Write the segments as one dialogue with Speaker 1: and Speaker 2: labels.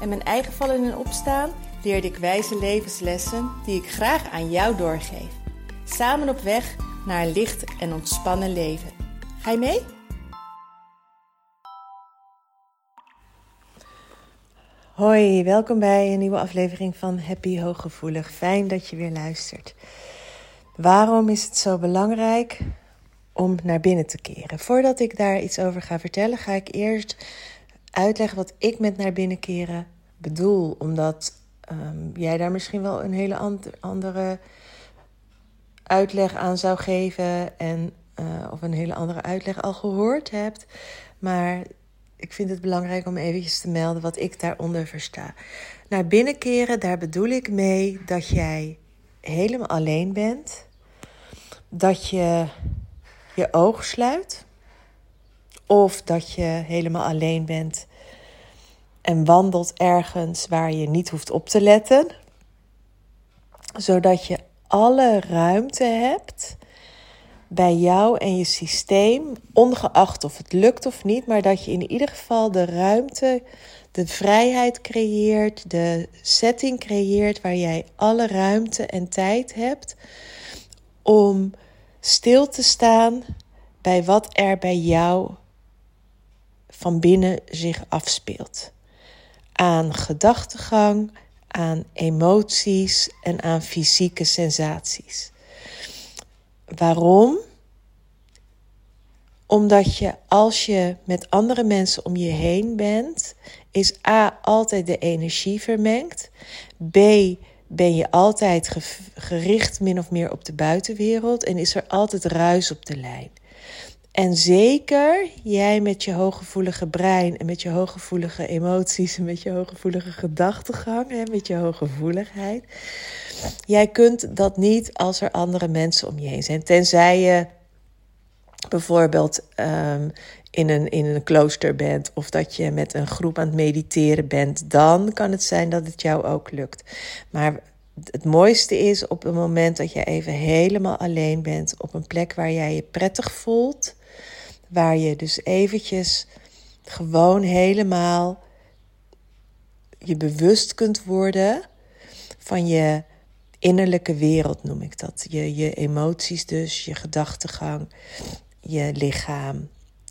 Speaker 1: en mijn eigen vallen en opstaan leerde ik wijze levenslessen die ik graag aan jou doorgeef. Samen op weg naar een licht en ontspannen leven. Ga je mee? Hoi, welkom bij een nieuwe aflevering van Happy Hooggevoelig. Fijn dat je weer luistert. Waarom is het zo belangrijk om naar binnen te keren? Voordat ik daar iets over ga vertellen, ga ik eerst uitleggen wat ik met naar binnen keren bedoel. Omdat um, jij daar misschien wel een hele andere uitleg aan zou geven. En, uh, of een hele andere uitleg al gehoord hebt. Maar ik vind het belangrijk om eventjes te melden wat ik daaronder versta. Naar binnen keren, daar bedoel ik mee dat jij helemaal alleen bent. Dat je je oog sluit. Of dat je helemaal alleen bent en wandelt ergens waar je niet hoeft op te letten. Zodat je alle ruimte hebt bij jou en je systeem, ongeacht of het lukt of niet, maar dat je in ieder geval de ruimte, de vrijheid creëert, de setting creëert waar jij alle ruimte en tijd hebt om stil te staan bij wat er bij jou van binnen zich afspeelt. Aan gedachtegang, aan emoties en aan fysieke sensaties. Waarom? Omdat je als je met andere mensen om je heen bent, is A altijd de energie vermengd. B ben je altijd gericht min of meer op de buitenwereld en is er altijd ruis op de lijn. En zeker jij met je hooggevoelige brein en met je hooggevoelige emoties en met je hooggevoelige gedachtegang en met je hooggevoeligheid. Jij kunt dat niet als er andere mensen om je heen zijn. Tenzij je bijvoorbeeld um, in, een, in een klooster bent of dat je met een groep aan het mediteren bent. Dan kan het zijn dat het jou ook lukt. Maar het mooiste is op het moment dat je even helemaal alleen bent op een plek waar jij je prettig voelt Waar je dus eventjes gewoon helemaal je bewust kunt worden van je innerlijke wereld, noem ik dat. Je, je emoties dus, je gedachtegang, je lichaam,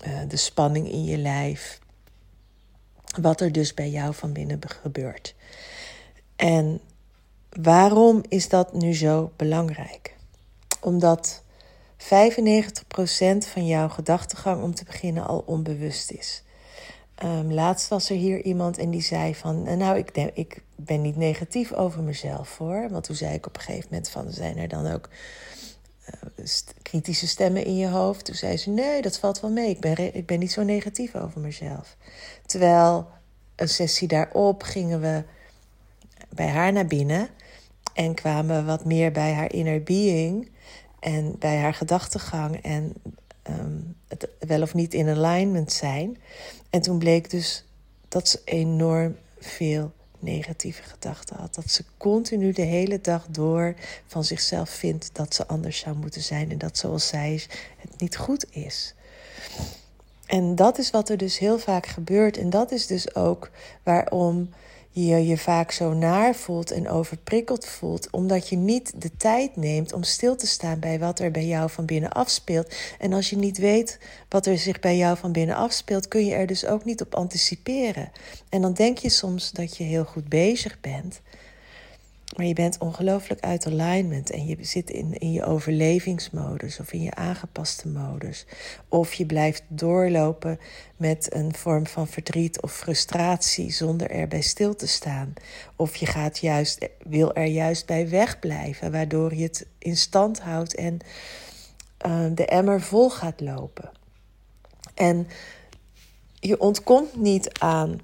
Speaker 1: eh, de spanning in je lijf. Wat er dus bij jou van binnen gebeurt. En waarom is dat nu zo belangrijk? Omdat 95% van jouw gedachtegang om te beginnen al onbewust is. Um, laatst was er hier iemand en die zei van, eh, nou, ik, ik ben niet negatief over mezelf hoor. Want toen zei ik op een gegeven moment van, zijn er dan ook uh, kritische stemmen in je hoofd? Toen zei ze, nee, dat valt wel mee. Ik ben, ik ben niet zo negatief over mezelf. Terwijl een sessie daarop gingen we bij haar naar binnen en kwamen wat meer bij haar inner being en bij haar gedachtegang en ehm, het wel of niet in alignment zijn. En toen bleek dus dat ze enorm veel negatieve gedachten had. Dat ze continu de hele dag door van zichzelf vindt dat ze anders zou moeten zijn en dat zoals zij is het niet goed is. En dat is wat er dus heel vaak gebeurt. En dat is dus ook waarom je je vaak zo naar voelt en overprikkeld voelt, omdat je niet de tijd neemt om stil te staan bij wat er bij jou van binnen afspeelt. En als je niet weet wat er zich bij jou van binnen afspeelt, kun je er dus ook niet op anticiperen. En dan denk je soms dat je heel goed bezig bent, maar je bent ongelooflijk uit alignment en je zit in, in je overlevingsmodus of in je aangepaste modus. Of je blijft doorlopen met een vorm van verdriet of frustratie zonder erbij stil te staan. Of je gaat juist, wil er juist bij wegblijven, waardoor je het in stand houdt en uh, de emmer vol gaat lopen. En je ontkomt niet aan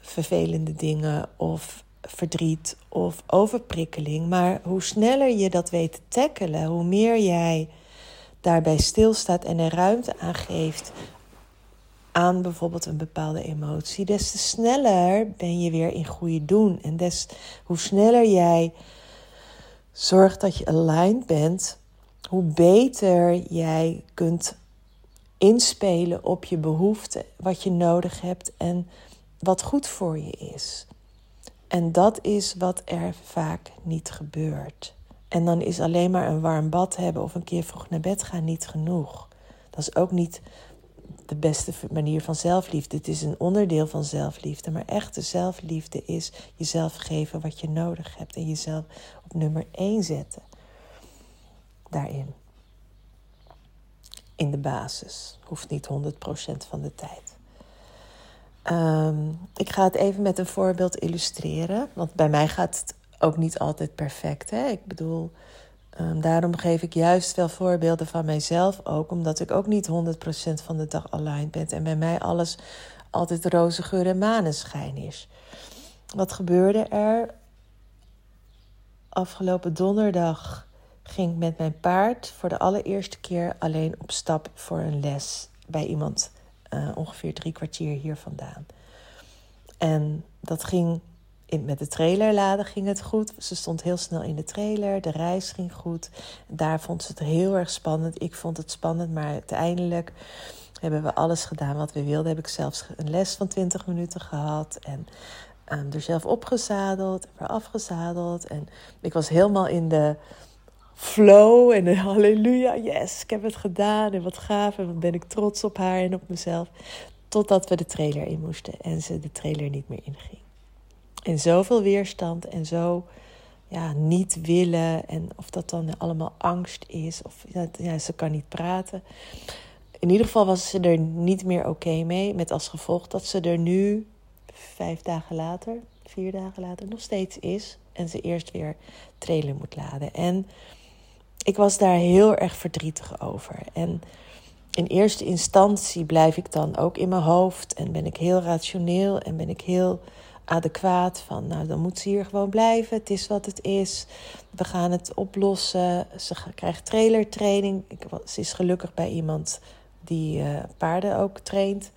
Speaker 1: vervelende dingen of verdriet of overprikkeling. Maar hoe sneller je dat weet te tackelen, hoe meer jij daarbij stilstaat en er ruimte aan geeft aan bijvoorbeeld een bepaalde emotie, des te sneller ben je weer in goede doen. En des hoe sneller jij zorgt dat je aligned bent, hoe beter jij kunt inspelen op je behoeften, wat je nodig hebt en wat goed voor je is. En dat is wat er vaak niet gebeurt. En dan is alleen maar een warm bad hebben of een keer vroeg naar bed gaan niet genoeg. Dat is ook niet de beste manier van zelfliefde. Het is een onderdeel van zelfliefde. Maar echte zelfliefde is jezelf geven wat je nodig hebt. En jezelf op nummer één zetten. Daarin. In de basis. Hoeft niet 100% van de tijd. Ehm, ik ga het even met een voorbeeld illustreren. Want bij mij gaat het ook niet altijd perfect. Hè? Ik bedoel, um, daarom geef ik juist wel voorbeelden van mijzelf ook. Omdat ik ook niet 100% van de dag aligned ben. En bij mij alles altijd roze geur en maneschijn is. Wat gebeurde er? Afgelopen donderdag ging ik met mijn paard voor de allereerste keer alleen op stap voor een les bij iemand uh, ongeveer drie kwartier hier vandaan. En dat ging in, met de trailer laden ging het goed. Ze stond heel snel in de trailer. De reis ging goed. Daar vond ze het heel erg spannend. Ik vond het spannend, maar uiteindelijk hebben we alles gedaan wat we wilden. Heb ik zelfs een les van 20 minuten gehad. En um, er zelf opgezadeld en weer afgezadeld. En ik was helemaal in de flow en halleluja, yes, ik heb het gedaan en wat gaaf en wat ben ik trots op haar en op mezelf. Totdat we de trailer in moesten en ze de trailer niet meer inging. En zoveel weerstand en zo ja, niet willen en of dat dan allemaal angst is of ja, ze kan niet praten. In ieder geval was ze er niet meer oké mee, met als gevolg dat ze er nu vijf dagen later, vier dagen later nog steeds is en ze eerst weer trailer moet laden. En ik was daar heel erg verdrietig over. En in eerste instantie blijf ik dan ook in mijn hoofd en ben ik heel rationeel en ben ik heel adequaat van, nou dan moet ze hier gewoon blijven. Het is wat het is. We gaan het oplossen. Ze krijgt trailertraining. Ze is gelukkig bij iemand die uh, paarden ook traint.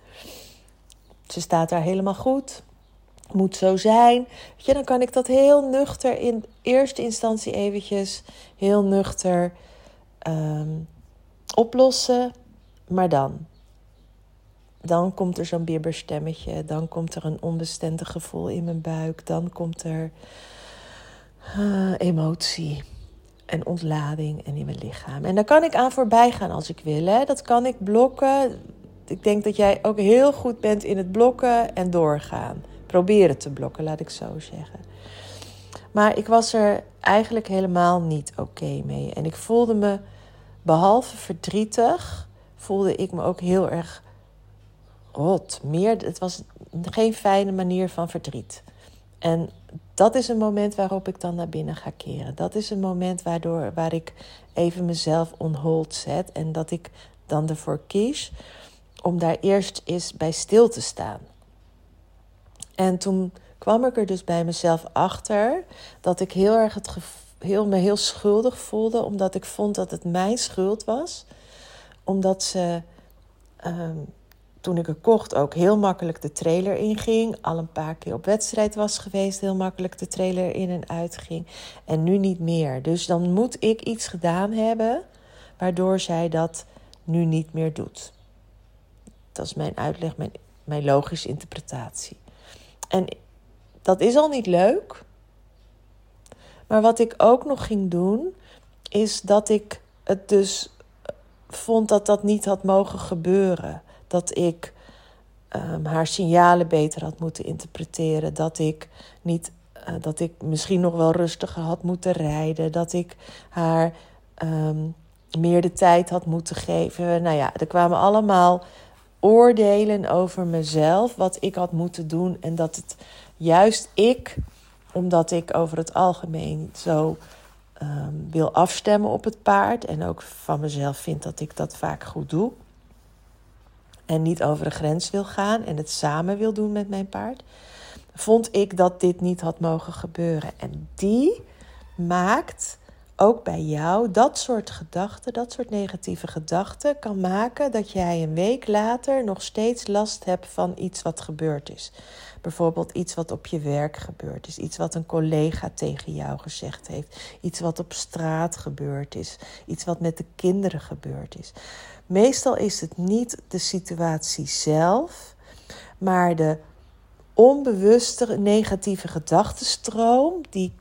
Speaker 1: Ze staat daar helemaal goed moet zo zijn. Weet je, dan kan ik dat heel nuchter in eerste instantie eventjes heel nuchter ehm, oplossen. Maar dan, dan komt er zo'n bibberstemmetje. Dan komt er een onbestendig gevoel in mijn buik. Dan komt er uh, emotie en ontlading en in mijn lichaam. En daar kan ik aan voorbij gaan als ik wil. Hè. Dat kan ik blokken. Ik denk dat jij ook heel goed bent in het blokken en doorgaan proberen te blokken, laat ik zo zeggen. Maar ik was er eigenlijk helemaal niet oké mee. En ik voelde me, behalve verdrietig, voelde ik me ook heel erg rot. Meer, het was geen fijne manier van verdriet. En dat is een moment waarop ik dan naar binnen ga keren. Dat is een moment waardoor, waar ik even mezelf on hold zet. En dat ik dan ervoor kies om daar eerst eens bij stil te staan. En toen kwam ik er dus bij mezelf achter dat ik heel erg het heel, me heel schuldig voelde, omdat ik vond dat het mijn schuld was. Omdat ze, ehm, toen ik er kocht, ook heel makkelijk de trailer inging. Al een paar keer op wedstrijd was geweest, heel makkelijk de trailer in en uit ging. En nu niet meer. Dus dan moet ik iets gedaan hebben waardoor zij dat nu niet meer doet. Dat is mijn uitleg, mijn, mijn logische interpretatie. En dat is al niet leuk. Maar wat ik ook nog ging doen, is dat ik het dus vond dat dat niet had mogen gebeuren. Dat ik um, haar signalen beter had moeten interpreteren. Dat ik niet. Uh, dat ik misschien nog wel rustiger had moeten rijden. Dat ik haar um, meer de tijd had moeten geven. Nou ja, er kwamen allemaal oordelen over mezelf, wat ik had moeten doen. En dat het juist ik, omdat ik over het algemeen zo um, wil afstemmen op het paard. En ook van mezelf vind dat ik dat vaak goed doe. En niet over de grens wil gaan en het samen wil doen met mijn paard. vond ik dat dit niet had mogen gebeuren. En die maakt ook bij jou dat soort gedachten, dat soort negatieve gedachten, kan maken dat jij een week later nog steeds last hebt van iets wat gebeurd is. Bijvoorbeeld iets wat op je werk gebeurd is, iets wat een collega tegen jou gezegd heeft, iets wat op straat gebeurd is, iets wat met de kinderen gebeurd is. Meestal is het niet de situatie zelf, maar de onbewuste negatieve gedachtenstroom die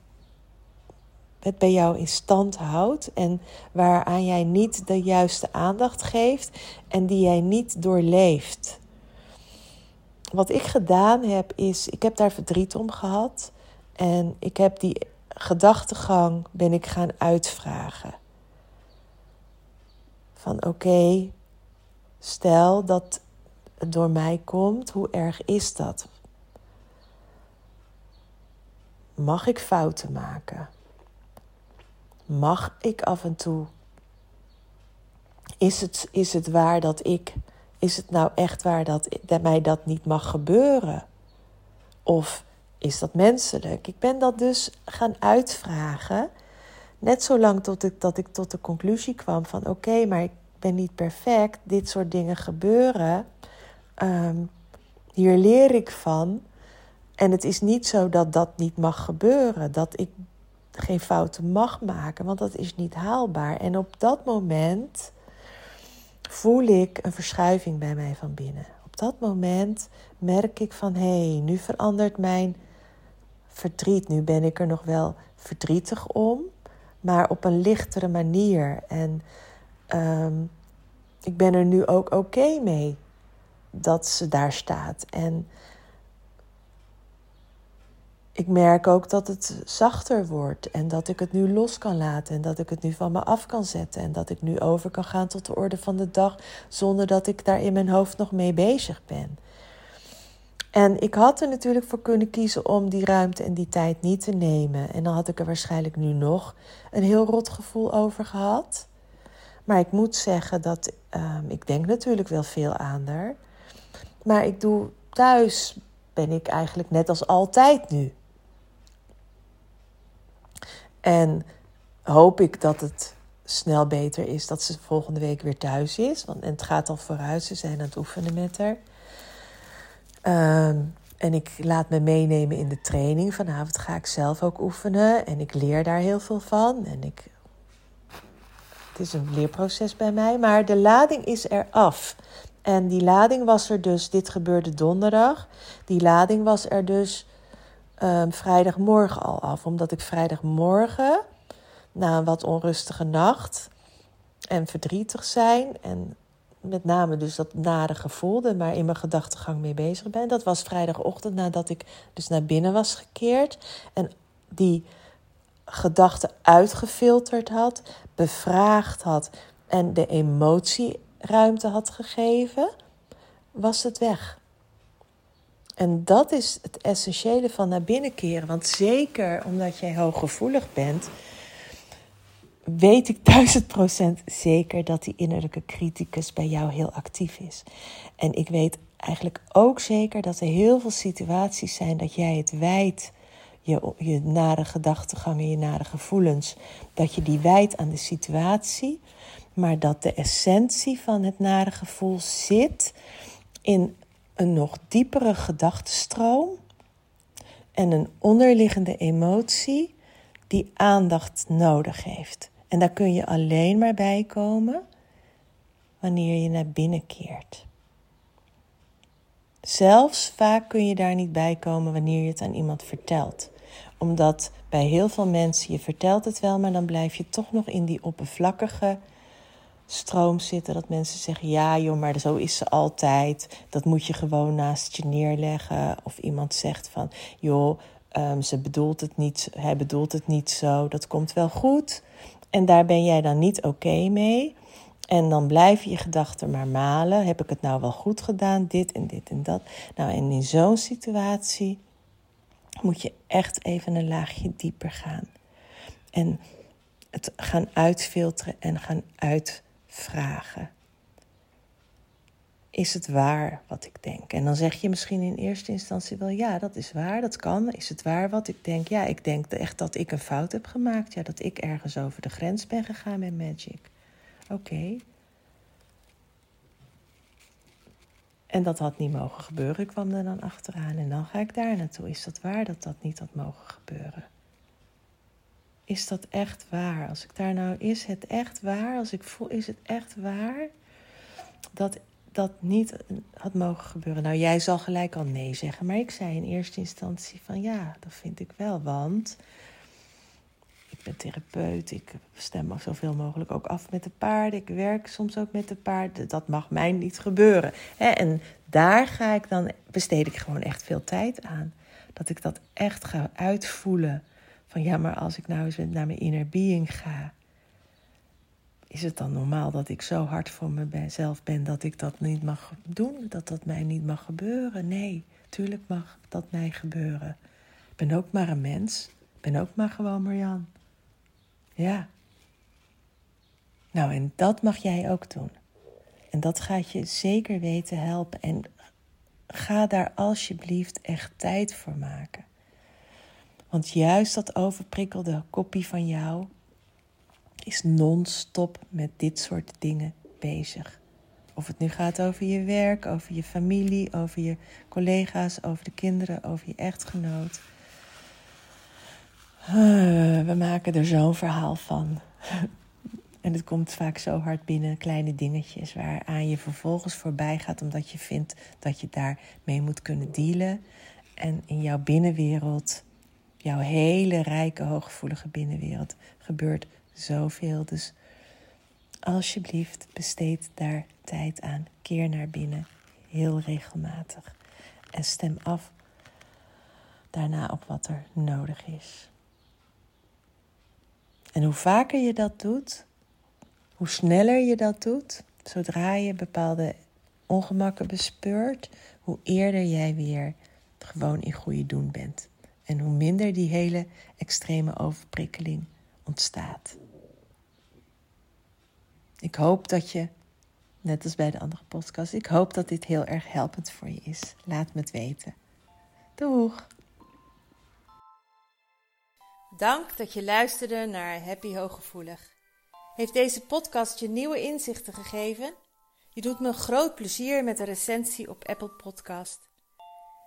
Speaker 1: het bij jou in stand houdt en waaraan jij niet de juiste aandacht geeft en die jij niet doorleeft. Wat ik gedaan heb is, ik heb daar verdriet om gehad en ik heb die gedachtegang ben ik gaan uitvragen. Van oké, stel dat het door mij komt, hoe erg is dat? Mag ik fouten maken? Mag ik af en toe? Is het, is het waar dat ik. Is het nou echt waar dat, dat mij dat niet mag gebeuren? Of is dat menselijk? Ik ben dat dus gaan uitvragen. Net zolang tot ik, dat ik tot de conclusie kwam van oké, maar ik ben niet perfect. Dit soort dingen gebeuren. Ehm, hier leer ik van. En het is niet zo dat dat niet mag gebeuren. Dat ik geen fouten mag maken, want dat is niet haalbaar. En op dat moment voel ik een verschuiving bij mij van binnen. Op dat moment merk ik van hé, hey, nu verandert mijn verdriet. Nu ben ik er nog wel verdrietig om, maar op een lichtere manier. En ehm, ik ben er nu ook oké mee dat ze daar staat. En ik merk ook dat het zachter wordt en dat ik het nu los kan laten en dat ik het nu van me af kan zetten en dat ik nu over kan gaan tot de orde van de dag zonder dat ik daar in mijn hoofd nog mee bezig ben. En ik had er natuurlijk voor kunnen kiezen om die ruimte en die tijd niet te nemen. En dan had ik er waarschijnlijk nu nog een heel rot gevoel over gehad. Maar ik moet zeggen dat um, ik denk natuurlijk wel veel aan haar. Maar ik doe thuis ben ik eigenlijk net als altijd nu. En hoop ik dat het snel beter is dat ze volgende week weer thuis is. Want, en het gaat al vooruit, ze zijn aan het oefenen met haar. Ehm, en ik laat me meenemen in de training. Vanavond ga ik zelf ook oefenen. En ik leer daar heel veel van. En ik... Het is een leerproces bij mij. Maar de lading is er af. En die lading was er dus, dit gebeurde donderdag. Die lading was er dus um, vrijdagmorgen al af. Omdat ik vrijdagmorgen, na een wat onrustige nacht en verdrietig zijn en met name dus dat nare gevoelde, maar in mijn gedachtegang mee bezig ben. Dat was vrijdagochtend nadat ik dus naar binnen was gekeerd en die gedachten uitgefilterd had, bevraagd had en de emotieruimte had gegeven, was het weg. En dat is het essentiële van naar binnen keren. Want zeker omdat jij hooggevoelig bent, weet ik duizend procent zeker dat die innerlijke criticus bij jou heel actief is. En ik weet eigenlijk ook zeker dat er heel veel situaties zijn dat jij het wijt, je, je nare gedachtegangen, je nare gevoelens, dat je die wijt aan de situatie, maar dat de essentie van het nare gevoel zit in een nog diepere gedachtenstroom en een onderliggende emotie die aandacht nodig heeft. En daar kun je alleen maar bij komen wanneer je naar binnen keert. Zelfs vaak kun je daar niet bij komen wanneer je het aan iemand vertelt. Omdat bij heel veel mensen je vertelt het wel, maar dan blijf je toch nog in die oppervlakkige stroom zitten. Dat mensen zeggen: ja, joh, maar zo is ze altijd. Dat moet je gewoon naast je neerleggen. Of iemand zegt van: joh, um, ze bedoelt het niet, hij bedoelt het niet zo. Dat komt wel goed. En daar ben jij dan niet oké mee. En dan blijven je gedachten maar malen. Heb ik het nou wel goed gedaan? Dit en dit en dat. Nou, en in zo'n situatie moet je echt even een laagje dieper gaan. En het gaan uitfilteren en gaan uit vragen. is het waar wat ik denk? En dan zeg je misschien in eerste instantie wel, ja, dat is waar, dat kan. Is het waar wat ik denk? Ja, ik denk echt dat ik een fout heb gemaakt. Ja, dat ik ergens over de grens ben gegaan met Magic. Oké. En dat had niet mogen gebeuren. Ik kwam er dan achteraan en dan ga ik daar naartoe. Is dat waar dat dat niet had mogen gebeuren? Is dat echt waar? Als ik daar nou, is het echt waar? Als ik voel, is het echt waar dat dat niet had mogen gebeuren? Nou, jij zal gelijk al nee zeggen, maar ik zei in eerste instantie van ja, dat vind ik wel, want ik ben therapeut, ik stem zoveel mogelijk ook af met de paarden, ik werk soms ook met de paarden, dat mag mij niet gebeuren. En daar ga ik dan, besteed ik gewoon echt veel tijd aan. Dat ik dat echt ga uitvoelen. Van ja, maar als ik nou eens naar mijn inner being ga, is het dan normaal dat ik zo hard voor mezelf ben dat ik dat niet mag doen? Dat dat mij niet mag gebeuren? Nee, tuurlijk mag dat mij gebeuren. Ik ben ook maar een mens. Ik ben ook maar gewoon Marjan. Ja. Nou, en dat mag jij ook doen. En dat gaat je zeker weten helpen. En ga daar alsjeblieft echt tijd voor maken. Want juist dat overprikkelde kopie van jou is non-stop met dit soort dingen bezig. Of het nu gaat over je werk, over je familie, over je collega's, over de kinderen, over je echtgenoot. Ah, we maken er zo'n verhaal van. En het komt vaak zo hard binnen, kleine dingetjes, waaraan je vervolgens voorbij gaat omdat je vindt dat je daarmee moet kunnen dealen. En in jouw binnenwereld, jouw hele rijke, hooggevoelige binnenwereld, gebeurt zoveel. Dus alsjeblieft, besteed daar tijd aan. Keer naar binnen, heel regelmatig. En stem af daarna op wat er nodig is. En hoe vaker je dat doet, hoe sneller je dat doet, zodra je bepaalde ongemakken bespeurt, hoe eerder jij weer gewoon in goede doen bent. En hoe minder die hele extreme overprikkeling ontstaat. Ik hoop dat je, net als bij de andere podcast, ik hoop dat dit heel erg helpend voor je is. Laat me het weten. Doeg! Dank dat je luisterde naar Happy Hooggevoelig. Heeft deze podcast je nieuwe inzichten gegeven? Je doet me groot plezier met een recensie op Apple Podcast.